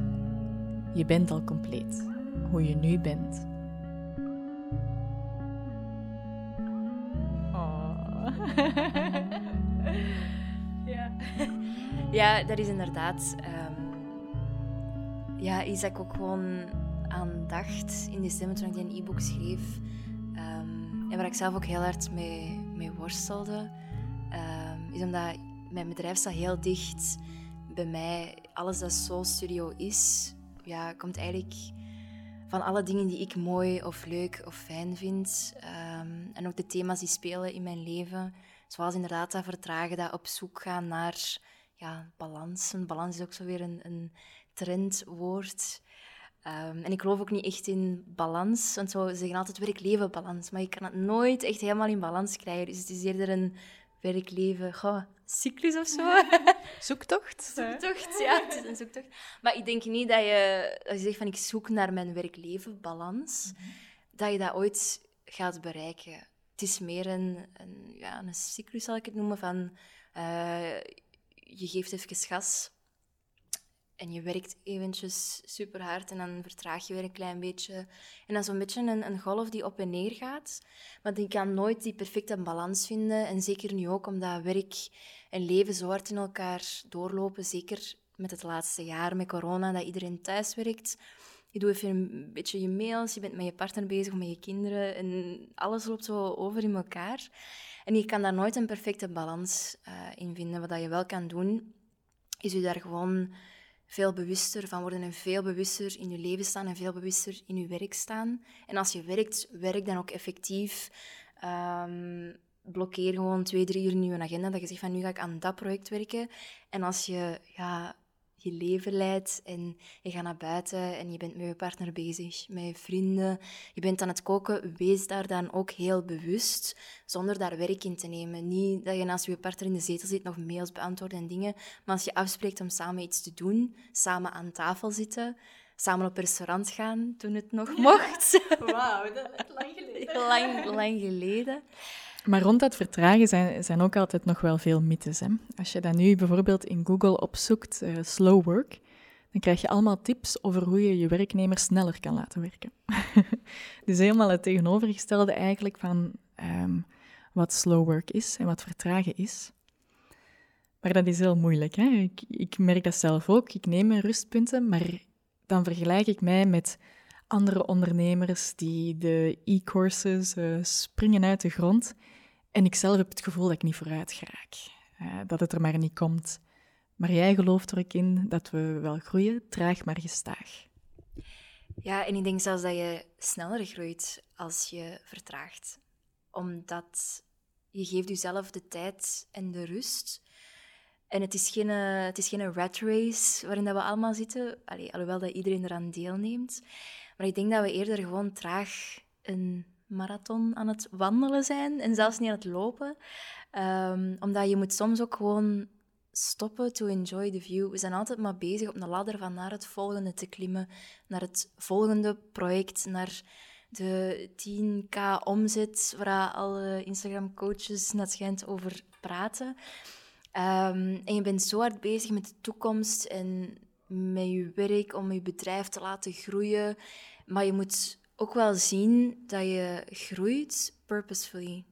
Je bent al compleet, hoe je nu bent.
Oh. ja. ja, dat is inderdaad um, ja, iets dat ik ook gewoon aan dacht in december toen ik die e-book schreef. Um, en waar ik zelf ook heel hard mee, mee worstelde, um, is omdat mijn bedrijf staat heel dicht bij mij. Alles dat Soul Studio is, ja, komt eigenlijk van alle dingen die ik mooi of leuk of fijn vind. Um, en ook de thema's die spelen in mijn leven. Zoals inderdaad dat vertragen, dat op zoek gaan naar ja, balans. Balans is ook zo weer een, een trendwoord. Um, en ik geloof ook niet echt in balans. Want zo zeggen altijd werk-leven balans. Maar je kan het nooit echt helemaal in balans krijgen. Dus het is eerder een werk-leven cyclus of zo.
Zoektocht?
zoektocht, ja, het is een zoektocht. Maar ik denk niet dat je, als je zegt van ik zoek naar mijn werk-leven balans, dat je dat ooit gaat bereiken. Het is meer een, een, ja, een cyclus, zal ik het noemen, van eh, je geeft even gas en je werkt eventjes super hard en dan vertraag je weer een klein beetje. En dan zo'n beetje een, een, golf die op en neer gaat. Maar die kan nooit die perfecte balans vinden. En zeker nu ook omdat werk en leven zo hard in elkaar doorlopen. Zeker met het laatste jaar met corona, dat iedereen thuis werkt. Je doet even een beetje je mails, je bent met je partner bezig, met je kinderen. En alles loopt zo over in elkaar. En je kan daar nooit een perfecte balans uh, in vinden. Wat je wel kan doen, is je daar gewoon veel bewuster van worden en veel bewuster in je leven staan en veel bewuster in je werk staan. En als je werkt, werk dan ook effectief. Um, blokkeer gewoon twee, drie uur in je agenda, dat je zegt van nu ga ik aan dat project werken. En als je ja, je leven leidt en je gaat naar buiten en je bent met je partner bezig, met je vrienden, je bent aan het koken, wees daar dan ook heel bewust, zonder daar werk in te nemen. Niet dat je naast je partner in de zetel zit, nog mails beantwoorden en dingen, maar als je afspreekt om samen iets te doen, samen aan tafel zitten, samen op restaurant gaan, toen het nog mocht.
Wauw, dat is lang geleden.
lang, lang geleden.
Maar rond dat vertragen zijn, zijn ook altijd nog wel veel mythes. Hè? Als je dat nu bijvoorbeeld in Google opzoekt, uh, slow work, dan krijg je allemaal tips over hoe je je werknemer sneller kan laten werken. dus helemaal het tegenovergestelde eigenlijk van ehm, wat slow work is en wat vertragen is. Maar dat is heel moeilijk. Hè? Ik, ik merk dat zelf ook. Ik neem mijn rustpunten, maar dan vergelijk ik mij met andere ondernemers die de e-courses uh, springen uit de grond. En ik zelf heb het gevoel dat ik niet vooruit geraak. Uh, dat het er maar niet komt. Maar jij gelooft er ook in dat we wel groeien, traag maar gestaag.
Ja, en ik denk zelfs dat je sneller groeit als je vertraagt. Omdat je geeft jezelf de tijd en de rust. En het is geen, uh, het is geen rat race waarin dat we allemaal zitten, alhoewel dat iedereen eraan deelneemt. Maar ik denk dat we eerder gewoon traag een marathon aan het wandelen zijn en zelfs niet aan het lopen. Um, omdat je moet soms ook gewoon stoppen to enjoy the view. We zijn altijd maar bezig op een ladder van naar het volgende te klimmen, naar het volgende project, naar de 10k omzet, waar alle Instagram-coaches net schijnt over praten. Um, en je bent zo hard bezig met de toekomst en met je werk om je bedrijf te laten groeien. Maar je moet ook wel zien dat je groeit purposefully.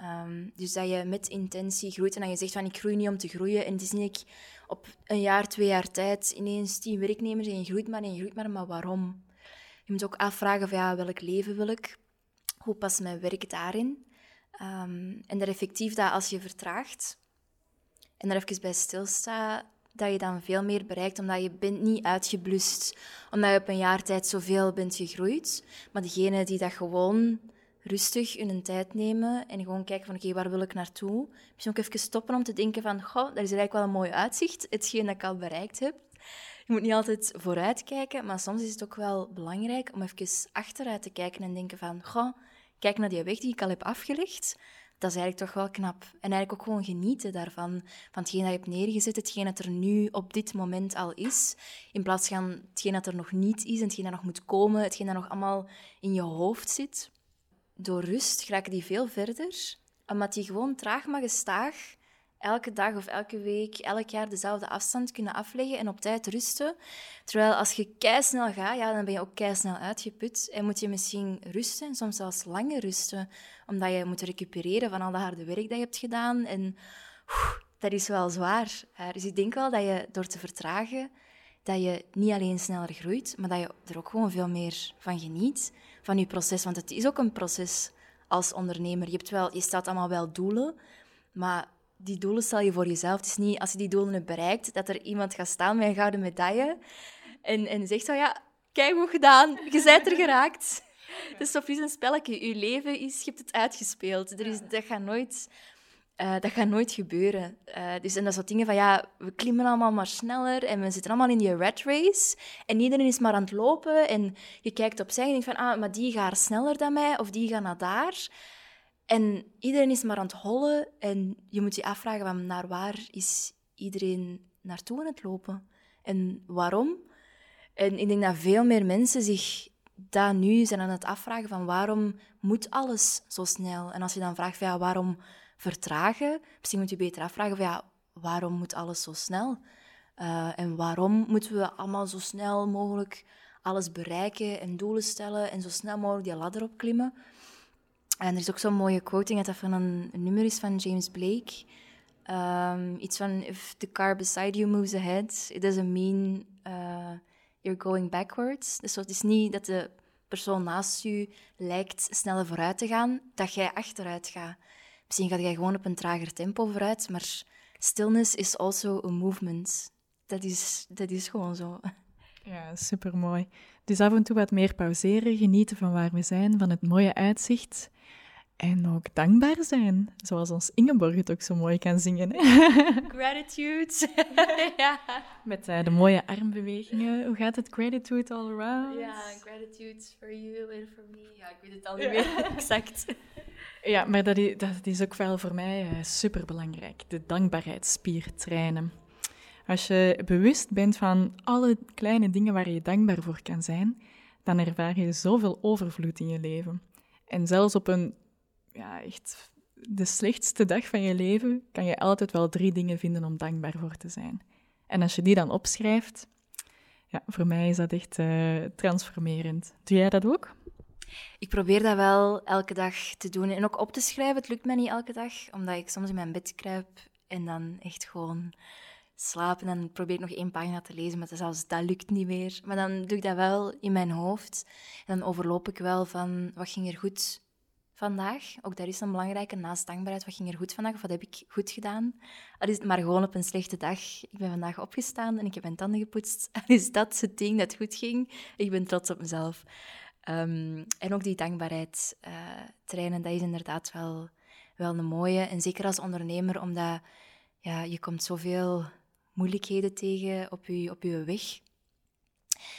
Um, dus dat je met intentie groeit en dat je zegt van ik groei niet om te groeien. En het is niet ik op een jaar, twee jaar tijd ineens tien werknemers en je groeit maar en je groeit maar, maar waarom? Je moet ook afvragen van ja, welk leven wil ik? Hoe past mijn werk daarin? Um, en dat effectief dat als je vertraagt en daar even bij stilstaat, dat je dan veel meer bereikt, omdat je bent niet uitgeblust, omdat je op een jaar tijd zoveel bent gegroeid. Maar degene die dat gewoon rustig hun tijd nemen en gewoon kijken van oké, waar wil ik naartoe? Misschien ook even stoppen om te denken van goh, dat is eigenlijk wel een mooi uitzicht, hetgeen dat ik al bereikt heb. Je moet niet altijd vooruit kijken, maar soms is het ook wel belangrijk om even achteruit te kijken en denken van goh, kijk naar die weg die ik al heb afgelegd dat is eigenlijk toch wel knap. En eigenlijk ook gewoon genieten daarvan, van hetgeen dat je hebt neergezet, hetgeen dat er nu op dit moment al is, in plaats van hetgeen dat er nog niet is en hetgeen dat nog moet komen, hetgeen dat nog allemaal in je hoofd zit. Door rust raken die veel verder, omdat die gewoon traag maar gestaag elke dag of elke week, elk jaar dezelfde afstand kunnen afleggen en op tijd rusten. Terwijl als je snel gaat, ja, dan ben je ook snel uitgeput en moet je misschien rusten, soms zelfs langer rusten, omdat je moet recupereren van al dat harde werk dat je hebt gedaan. En dat is wel zwaar. Dus ik denk wel dat je door te vertragen, dat je niet alleen sneller groeit, maar dat je er ook gewoon veel meer van geniet, van je proces. Want het is ook een proces als ondernemer. Je, hebt wel, je stelt allemaal wel doelen, maar die doelen stel je voor jezelf. Het is niet als je die doelen hebt bereikt, dat er iemand gaat staan met een gouden medaille en, en zegt zo, ja, kijk hoe gedaan, je bent er geraakt. Het is zo precies een spelletje. Je leven is, je hebt het uitgespeeld. Er is, dat gaat nooit... Uh, dat gaat nooit gebeuren. Uh, dus, en dat soort dingen van, ja, we klimmen allemaal maar sneller en we zitten allemaal in die rat race en iedereen is maar aan het lopen en je kijkt opzij en denkt van, ah, maar die gaat sneller dan mij of die gaat naar daar. En iedereen is maar aan het hollen en je moet je afvragen van naar waar is iedereen naartoe aan het lopen? En waarom? En ik denk dat veel meer mensen zich dat nu zijn aan het afvragen van waarom moet alles zo snel? En als je dan vraagt van ja, waarom vertragen? Misschien moet je beter afvragen van ja, waarom moet alles zo snel? Uh, en waarom moeten we allemaal zo snel mogelijk alles bereiken en doelen stellen en zo snel mogelijk die ladder opklimmen? En er is ook zo'n mooie quoting dat van een, nummer is van James Blake. Um, iets van, if the car beside you moves ahead, it doesn't mean uh, you're going backwards. Dus het is niet dat de persoon naast je lijkt sneller vooruit te gaan, dat jij achteruit gaat. Misschien ga jij gewoon op een trager tempo vooruit, maar stillness is also a movement. Dat is, dat is gewoon zo.
Ja, supermooi. Dus af en toe wat meer pauzeren, genieten van waar we zijn, van het mooie uitzicht. En ook dankbaar zijn, zoals ons Ingeborg het ook zo mooi kan zingen.
Gratitude. ja.
Met uh, de mooie armbewegingen. Hoe gaat het? Gratitude all around?
Ja, gratitude for you and for me. Ja, ik weet het al niet meer exact.
Ja, maar dat is, dat is ook wel voor mij uh, superbelangrijk. De dankbaarheidsspier trainen. Als je bewust bent van alle kleine dingen waar je dankbaar voor kan zijn, dan ervaar je zoveel overvloed in je leven. En zelfs op een ja, echt de slechtste dag van je leven kan je altijd wel drie dingen vinden om dankbaar voor te zijn. En als je die dan opschrijft, ja, voor mij is dat echt uh, transformerend. Doe jij dat ook?
Ik probeer dat wel elke dag te doen en ook op te schrijven. Het lukt mij niet elke dag, omdat ik soms in mijn bed kruip en dan echt gewoon slapen. En probeer ik nog één pagina te lezen, maar zelfs dat lukt niet meer. Maar dan doe ik dat wel in mijn hoofd. En dan overloop ik wel van wat ging er goed vandaag. Ook dat is een belangrijke, naast dankbaarheid. Wat ging er goed vandaag of wat heb ik goed gedaan? Al is het maar gewoon op een slechte dag. Ik ben vandaag opgestaan en ik heb mijn tanden gepoetst. Al is dat het ding dat goed ging. Ik ben trots op mezelf. Um, en ook die dankbaarheid uh, trainen, dat is inderdaad wel, wel een mooie. En zeker als ondernemer, omdat ja, je komt zoveel moeilijkheden tegen op je, op je weg.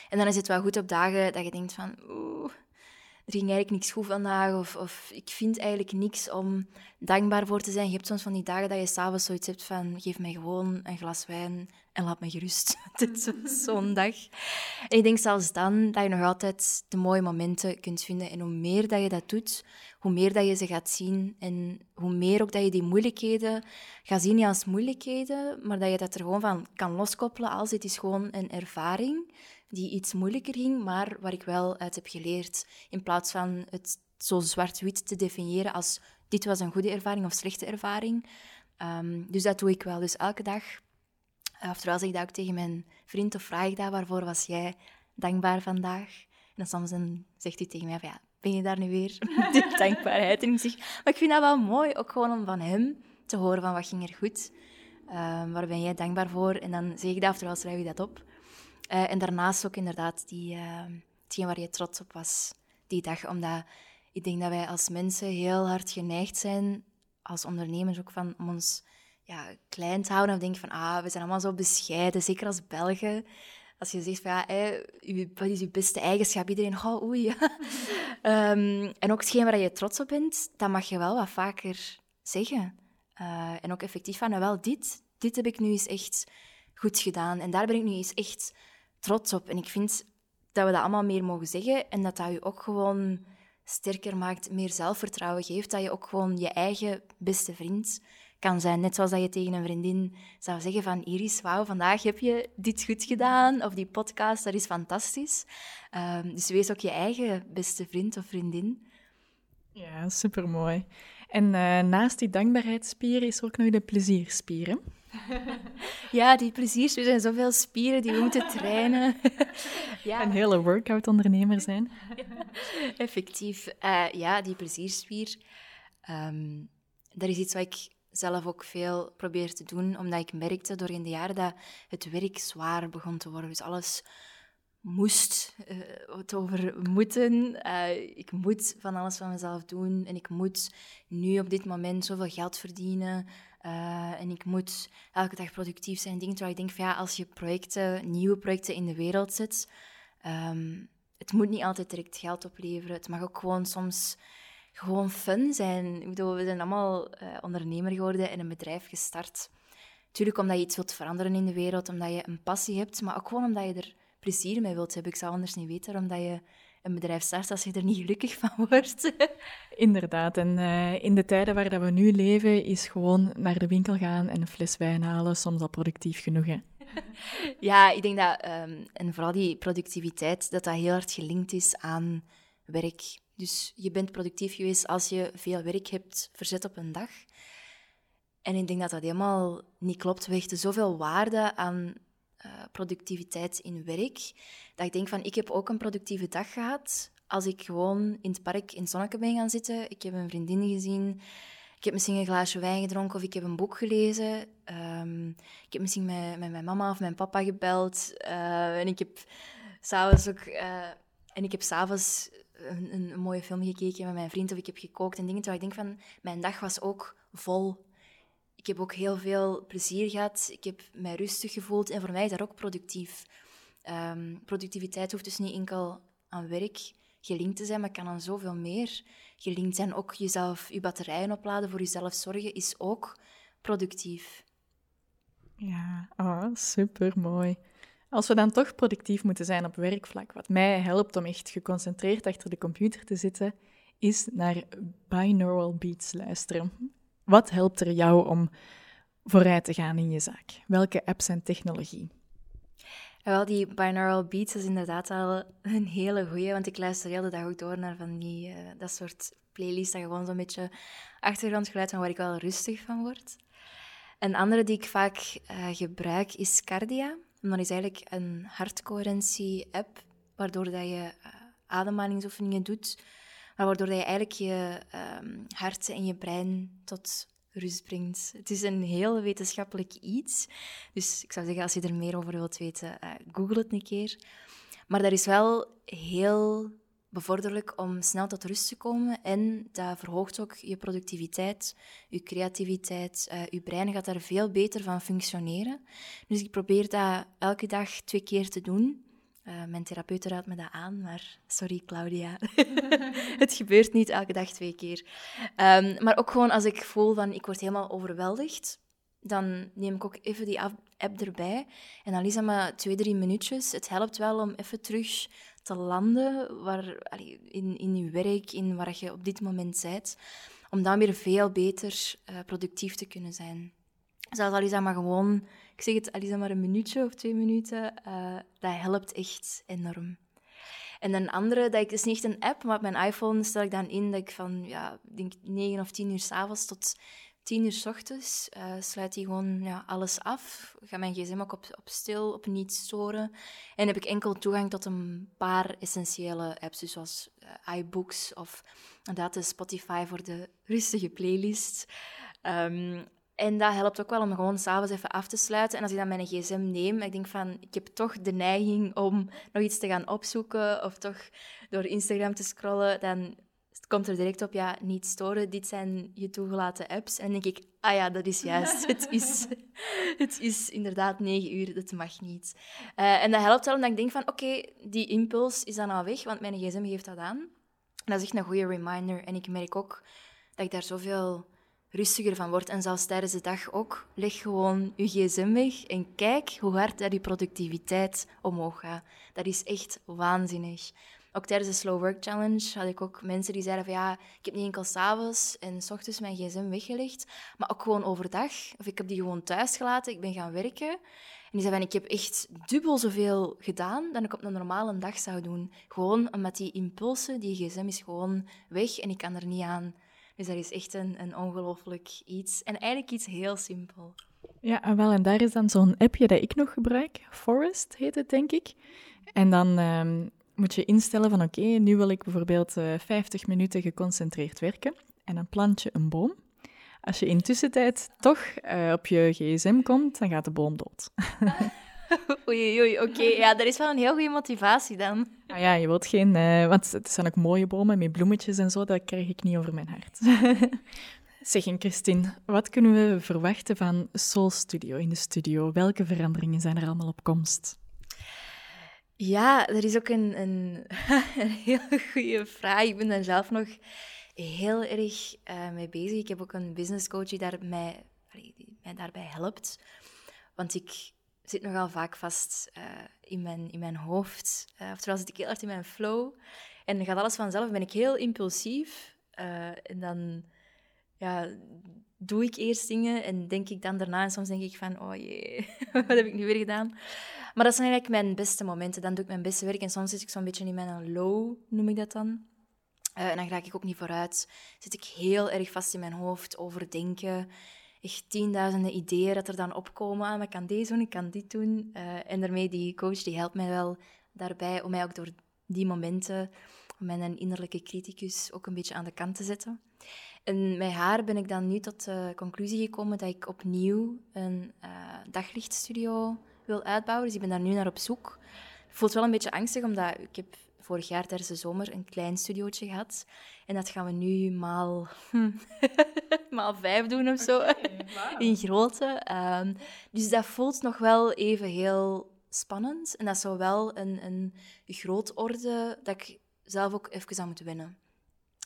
En dan is het wel goed op dagen dat je denkt van... Oeh, er ging eigenlijk niks goed vandaag, of, of ik vind eigenlijk niks om dankbaar voor te zijn. Je hebt soms van die dagen dat je s'avonds zoiets hebt van, geef mij gewoon een glas wijn en laat me gerust. Dit is zo'n dag. En ik denk zelfs dan dat je nog altijd de mooie momenten kunt vinden. En hoe meer dat je dat doet, hoe meer dat je ze gaat zien en hoe meer ook dat je die moeilijkheden gaat zien niet als moeilijkheden, maar dat je dat er gewoon van kan loskoppelen als dit is gewoon een ervaring die iets moeilijker ging, maar waar ik wel uit heb geleerd. In plaats van het zo zwart-wit te definiëren als dit was een goede ervaring of slechte ervaring. Ehm, dus dat doe ik wel. Dus elke dag, uh, oftewel zeg ik dat ook tegen mijn vriend of vraag ik dat, waarvoor was jij dankbaar vandaag? En dan soms dan zegt hij tegen mij van, ja, ben je daar nu weer? Die dankbaarheid. Ik zeg, maar ik vind dat wel mooi, ook gewoon om van hem te horen van wat ging er goed. Uh, waar ben jij dankbaar voor? En dan zeg ik dat, oftewel schrijf je dat op. Uh, en daarnaast ook inderdaad die, uh, hetgeen waar je trots op was die dag. Omdat ik denk dat wij als mensen heel hard geneigd zijn, als ondernemers ook, van, om ons ja, klein te houden. Of denken van, ah, we zijn allemaal zo bescheiden, zeker als Belgen. Als je zegt van, ja, wat is je beste eigenschap? Iedereen, oh, oei. um, en ook hetgeen waar je trots op bent, dat mag je wel wat vaker zeggen. Uh, en ook effectief van, nou wel, dit, dit heb ik nu eens echt goed gedaan. En daar ben ik nu eens echt trots op. En ik vind dat we dat allemaal meer mogen zeggen en dat dat je ook gewoon sterker maakt, meer zelfvertrouwen geeft. Dat je ook gewoon je eigen beste vriend kan zijn. Net zoals dat je tegen een vriendin zou zeggen van Iris, wauw, vandaag heb je dit goed gedaan. Of die podcast, dat is fantastisch. Um, dus wees ook je eigen beste vriend of vriendin.
Ja, supermooi. En uh, naast die dankbaarheidsspier is er ook nog de plezierspieren.
ja, die pleziers. Er zijn zoveel spieren die we moeten trainen.
ja. Een hele workout-ondernemer zijn.
effectief. Uh, ja, die plezierspier. Um, dat is iets wat ik zelf ook veel probeer te doen, omdat ik merkte door in de jaren dat het werk zwaar begon te worden. Dus alles moest, uh, het over moeten. Uh, ik moet van alles van mezelf doen en ik moet nu op dit moment zoveel geld verdienen. Uh, en ik moet elke dag productief zijn. Dingen waar ik denk ja, als je projecten, nieuwe projecten in de wereld zet, um, het moet niet altijd direct geld opleveren. Het mag ook gewoon soms gewoon fun zijn. Ik bedoel, we zijn allemaal uh, ondernemer geworden en een bedrijf gestart. Natuurlijk omdat je iets wilt veranderen in de wereld, omdat je een passie hebt, maar ook gewoon omdat je er plezier mee wilt hebben. Ik zou anders niet weten omdat je een bedrijf start als je er niet gelukkig van wordt.
Inderdaad. En uh, in de tijden waar dat we nu leven, is gewoon naar de winkel gaan en een fles wijn halen soms al productief genoeg. Hè?
ja, ik denk dat, um, en vooral die productiviteit, dat dat heel hard gelinkt is aan werk. Dus je bent productief geweest als je veel werk hebt verzet op een dag. En ik denk dat dat helemaal niet klopt. We hechten zoveel waarde aan uh, productiviteit in werk, dat ik denk van, ik heb ook een productieve dag gehad als ik gewoon in het park in het zonnetje ben gaan zitten. Ik heb een vriendin gezien, ik heb misschien een glaasje wijn gedronken of ik heb een boek gelezen. Um, ik heb misschien met, met, mijn mama of mijn papa gebeld. Uh, en ik heb s'avonds ook... Uh, en ik heb s'avonds een, een, mooie film gekeken met mijn vriend of ik heb gekookt en dingen. Terwijl ik denk van, mijn dag was ook vol. Ik heb ook heel veel plezier gehad. Ik heb mij rustig gevoeld. En voor mij is dat ook productief. Um, productiviteit hoeft dus niet enkel aan werk gelinkt te zijn, maar kan aan zoveel meer gelinkt zijn. Ook jezelf, je batterijen opladen, voor jezelf zorgen, is ook productief.
Ja, oh, super mooi. Als we dan toch productief moeten zijn op werkvlak, wat mij helpt om echt geconcentreerd achter de computer te zitten, is naar binaural beats luisteren. Wat helpt er jou om vooruit te gaan in je zaak? Welke apps en technologie?
wel, die binaural beats is inderdaad al een hele goeie, want ik luister heel de dag ook door naar van die, uh, dat soort playlists dat gewoon zo'n beetje achtergrondgeluid van waar ik wel rustig van word. Een andere die ik vaak uh, gebruik is Cardia. Dat is eigenlijk een hartcoherentie-app, waardoor dat je uh, ademhalingsoefeningen doet, maar waardoor dat je eigenlijk je um, hart en je brein tot rust brengt. Het is een heel wetenschappelijk iets. Dus ik zou zeggen, als je er meer over wilt weten, uh, google het een keer. Maar dat is wel heel bevorderlijk om snel tot rust te komen. En dat verhoogt ook je productiviteit, je creativiteit. Uh, je brein gaat daar veel beter van functioneren. Dus ik probeer dat elke dag twee keer te doen. Uh, mijn therapeut raadt me dat aan, maar sorry Claudia. het gebeurt niet elke dag twee keer. Um, maar ook gewoon als ik voel van ik word helemaal overweldigd, dan neem ik ook even die app erbij. En dan is dat maar twee, drie minuutjes. Het helpt wel om even terug te landen waar, in, in je werk, in waar je op dit moment bent. Om dan weer veel beter uh, productief te kunnen zijn. Zelfs al is dat maar gewoon ik zeg het, al is dat maar een minuutje of twee minuten, uh, dat helpt echt enorm. En een andere, dat ik, is niet echt een app, maar op mijn iPhone stel ik dan in dat ik van, ja, denk 9 of 10 uur s'avonds tot 10 uur s ochtends uh, sluit hij gewoon ja, alles af. Ga mijn gsm ook op, op stil, op niet storen. En heb ik enkel toegang tot een paar essentiële apps, dus zoals uh, iBooks of inderdaad Spotify voor de rustige playlist. Um, en dat helpt ook wel om gewoon s'avonds even af te sluiten. En als ik dan mijn gsm neem, ik denk van, ik heb toch de neiging om nog iets te gaan opzoeken of toch door Instagram te scrollen, dan komt er direct op, ja, niet storen, dit zijn je toegelaten apps. En dan denk ik, ah ja, dat is juist. het, is, het is inderdaad negen uur, dat mag niet. Uh, en dat helpt wel omdat ik denk van, oké, die impuls is dan al weg, want mijn gsm geeft dat aan. En dat is echt een goede reminder. En ik merk ook dat ik daar zoveel rustiger van wordt. En zelfs tijdens de dag ook, leg gewoon je gsm weg en kijk hoe hard dat je productiviteit omhoog gaat. Dat is echt waanzinnig. Ook tijdens de Slow Work Challenge had ik ook mensen die zeiden van ja, ik heb niet enkel s'avonds en s ochtends mijn gsm weggelegd, maar ook gewoon overdag. Of ik heb die gewoon thuis gelaten, ik ben gaan werken. En die zeiden van ik heb echt dubbel zoveel gedaan dan ik op een normale dag zou doen. Gewoon omdat die impulsen, die gsm is gewoon weg en ik kan er niet aan. Dus dat is echt een, een ongelooflijk iets. En eigenlijk iets heel simpel.
Ja, ah, wel, en daar is dan zo'n appje dat ik nog gebruik. Forest heet het, denk ik. En dan um, moet je instellen van oké, nu wil ik bijvoorbeeld uh, eh, 50 minuten geconcentreerd werken. En dan plant je een boom. Als je in tussentijd toch uh, op je gsm komt, dan gaat de boom dood.
oei, oei, oké. Ja, dat is wel een heel goede motivatie dan.
Ah ja, je wilt geen... Uh, want het zijn ook mooie bomen met bloemetjes en zo, dat krijg ik niet over mijn hart. zeg, en Christine, wat kunnen we verwachten van Soul Studio in de studio? Welke veranderingen zijn er allemaal op komst?
Ja, dat is ook een, een, hele goede vraag. Ik ben daar zelf nog heel erg uh, mee bezig. Ik heb ook een business coach die, daar mij, mij daarbij helpt. Want ik zit nogal vaak vast uh, in, mijn, in mijn hoofd. Uh, oftewel zit ik heel hard in mijn flow. En dan gaat alles vanzelf. Ben ik heel impulsief. en dan ja, doe ik eerst dingen en denk ik dan daarna. En soms denk ik van, oh jee, wat heb ik nu weer gedaan? Maar dat zijn eigenlijk mijn beste momenten. Dan doe ik mijn beste werk. En soms zit ik zo'n beetje in mijn low, noem ik dat dan. Uh, en dan raak ik ook niet vooruit. Zit ik heel erg vast in mijn hoofd, overdenken. Echt tienduizenden ideeën dat er dan opkomen. Ah, ik kan deze doen, ik kan dit doen. Uh, en daarmee, die coach, die helpt mij wel daarbij om mij ook door die momenten, om mijn innerlijke criticus ook een beetje aan de kant te zetten. En met haar ben ik dan nu tot de conclusie gekomen dat ik opnieuw een uh, daglichtstudio wil uitbouwen. Dus ik ben daar nu naar op zoek. Het voelt wel een beetje angstig, omdat ik heb vorig jaar tijdens de zomer een klein studiootje gehad. En dat gaan we nu maal, maal vijf doen of zo. In grootte. Um, dus dat voelt nog wel even heel spannend. En dat is zo wel een, een grootorde dat ik zelf ook even aan moet winnen.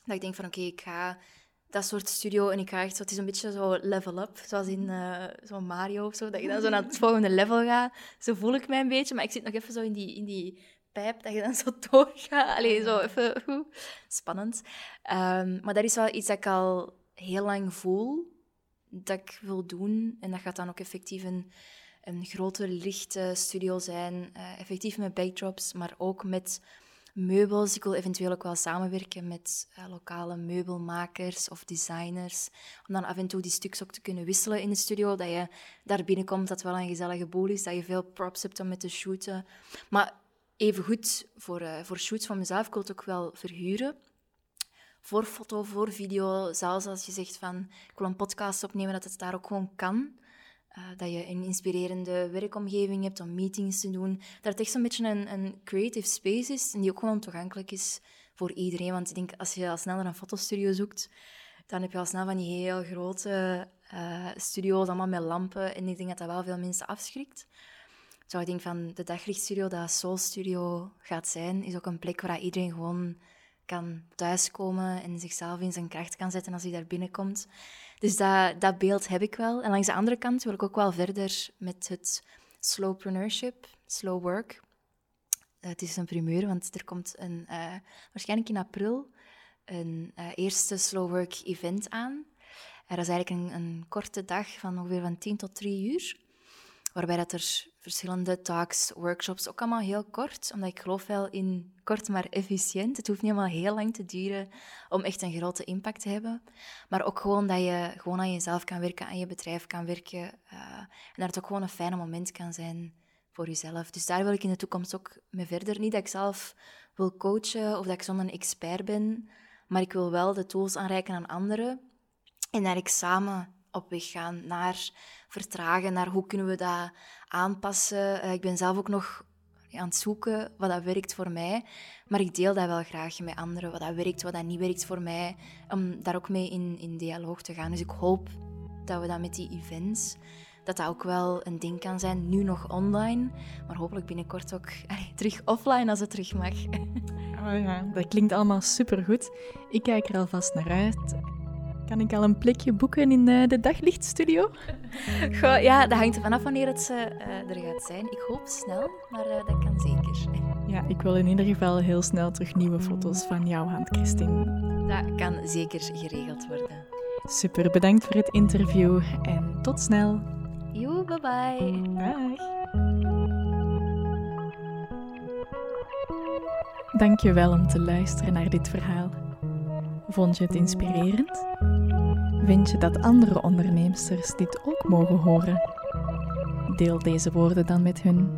Dat ik denk van, oké, ik ga dat soort studio en ik ga echt zo, het is een beetje zo level up, zoals in uh, zo Mario of zo, dat je dan zo naar het volgende level gaat. Zo voel ik mij een beetje, maar ik zit nog even zo in die, in die pijp, dat je dan zo doorgaat. Allee, zo even uh, spannend. Um, maar dat is wel iets dat ik al heel lang voel, dat ik wil doen. En dat gaat dan ook effectief een, een grote lichte studio zijn, uh, effectief met backdrops, maar ook met meubels. Ik wil eventueel ook wel samenwerken met uh, lokale meubelmakers of designers. Om dan af en toe die stuks ook te kunnen wisselen in de studio. Dat je daar binnenkomt, dat het wel een gezellige boel is. Dat je veel props hebt om met te shooten. Maar even goed voor, uh, voor shoots van mezelf, ik wil het ook wel verhuren. Voor foto, voor video. Zelfs als je zegt van, ik wil een podcast opnemen, dat het daar ook gewoon kan. Uh, dat je een inspirerende werkomgeving hebt om meetings te doen. Dat het echt zo'n beetje een, een creative space is en die ook gewoon toegankelijk is voor iedereen. Want ik denk, als je al snel naar een fotostudio zoekt, dan heb je al snel van die heel grote uh, studio's, allemaal met lampen. En ik denk dat dat wel veel mensen afschrikt. Zo, ik denk van de daglichtstudio, dat Soul Studio gaat zijn, is ook een plek waar iedereen gewoon kan thuiskomen en zichzelf in zijn kracht kan zetten als hij daar binnenkomt. Dus dat, dat beeld heb ik wel. En langs de andere kant wil ik ook wel verder met het slowpreneurship, slow work. Uh, het is een primeur, want er komt een, uh, waarschijnlijk in april een uh, eerste slow work event aan. dat is eigenlijk een, een, korte dag van ongeveer van 10 tot 3 uur. Waarbij dat er verschillende talks, workshops, ook allemaal heel kort. Omdat ik geloof wel in kort maar efficiënt. Het hoeft niet helemaal heel lang te duren om echt een grote impact te hebben. Maar ook gewoon dat je gewoon aan jezelf kan werken, aan je bedrijf kan werken. Uh, en dat het ook gewoon een fijne moment kan zijn voor jezelf. Dus daar wil ik in de toekomst ook mee verder. Niet dat ik zelf wil coachen of dat ik zo'n expert ben. Maar ik wil wel de tools aanreiken aan anderen. En dat ik samen op weg gaan naar vertragen, naar hoe kunnen we dat aanpassen. Uh, ik ben zelf ook nog aan het zoeken wat dat werkt voor mij, maar ik deel dat wel graag met anderen, wat dat werkt, wat dat niet werkt voor mij, om daar ook mee in, in dialoog te gaan. Dus ik hoop dat we dat met die events, dat dat ook wel een ding kan zijn, nu nog online, maar hopelijk binnenkort ook terug offline als het terug mag.
Oh ja, dat klinkt allemaal supergoed. Ik kijk er alvast naar uit. Kan ik al een plekje boeken in de, de daglichtstudio?
Goh, ja, dat hangt er vanaf wanneer het uh, er gaat zijn. Ik hoop snel, maar uh, dat kan zeker.
Ja, ik wil in ieder geval heel snel terug nieuwe foto's van jouw hand, Christine.
Dat kan zeker geregeld worden.
Super, bedankt voor het interview en tot snel.
Jo, bye bye.
Dag. Dank je wel om te luisteren naar dit verhaal. Vond je het inspirerend? Vind je dat andere onderneemsters dit ook mogen horen? Deel deze woorden dan met hun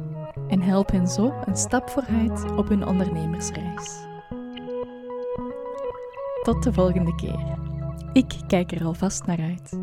en help hen zo een stap vooruit op hun ondernemersreis. Tot de volgende keer. Ik kijk er alvast naar uit.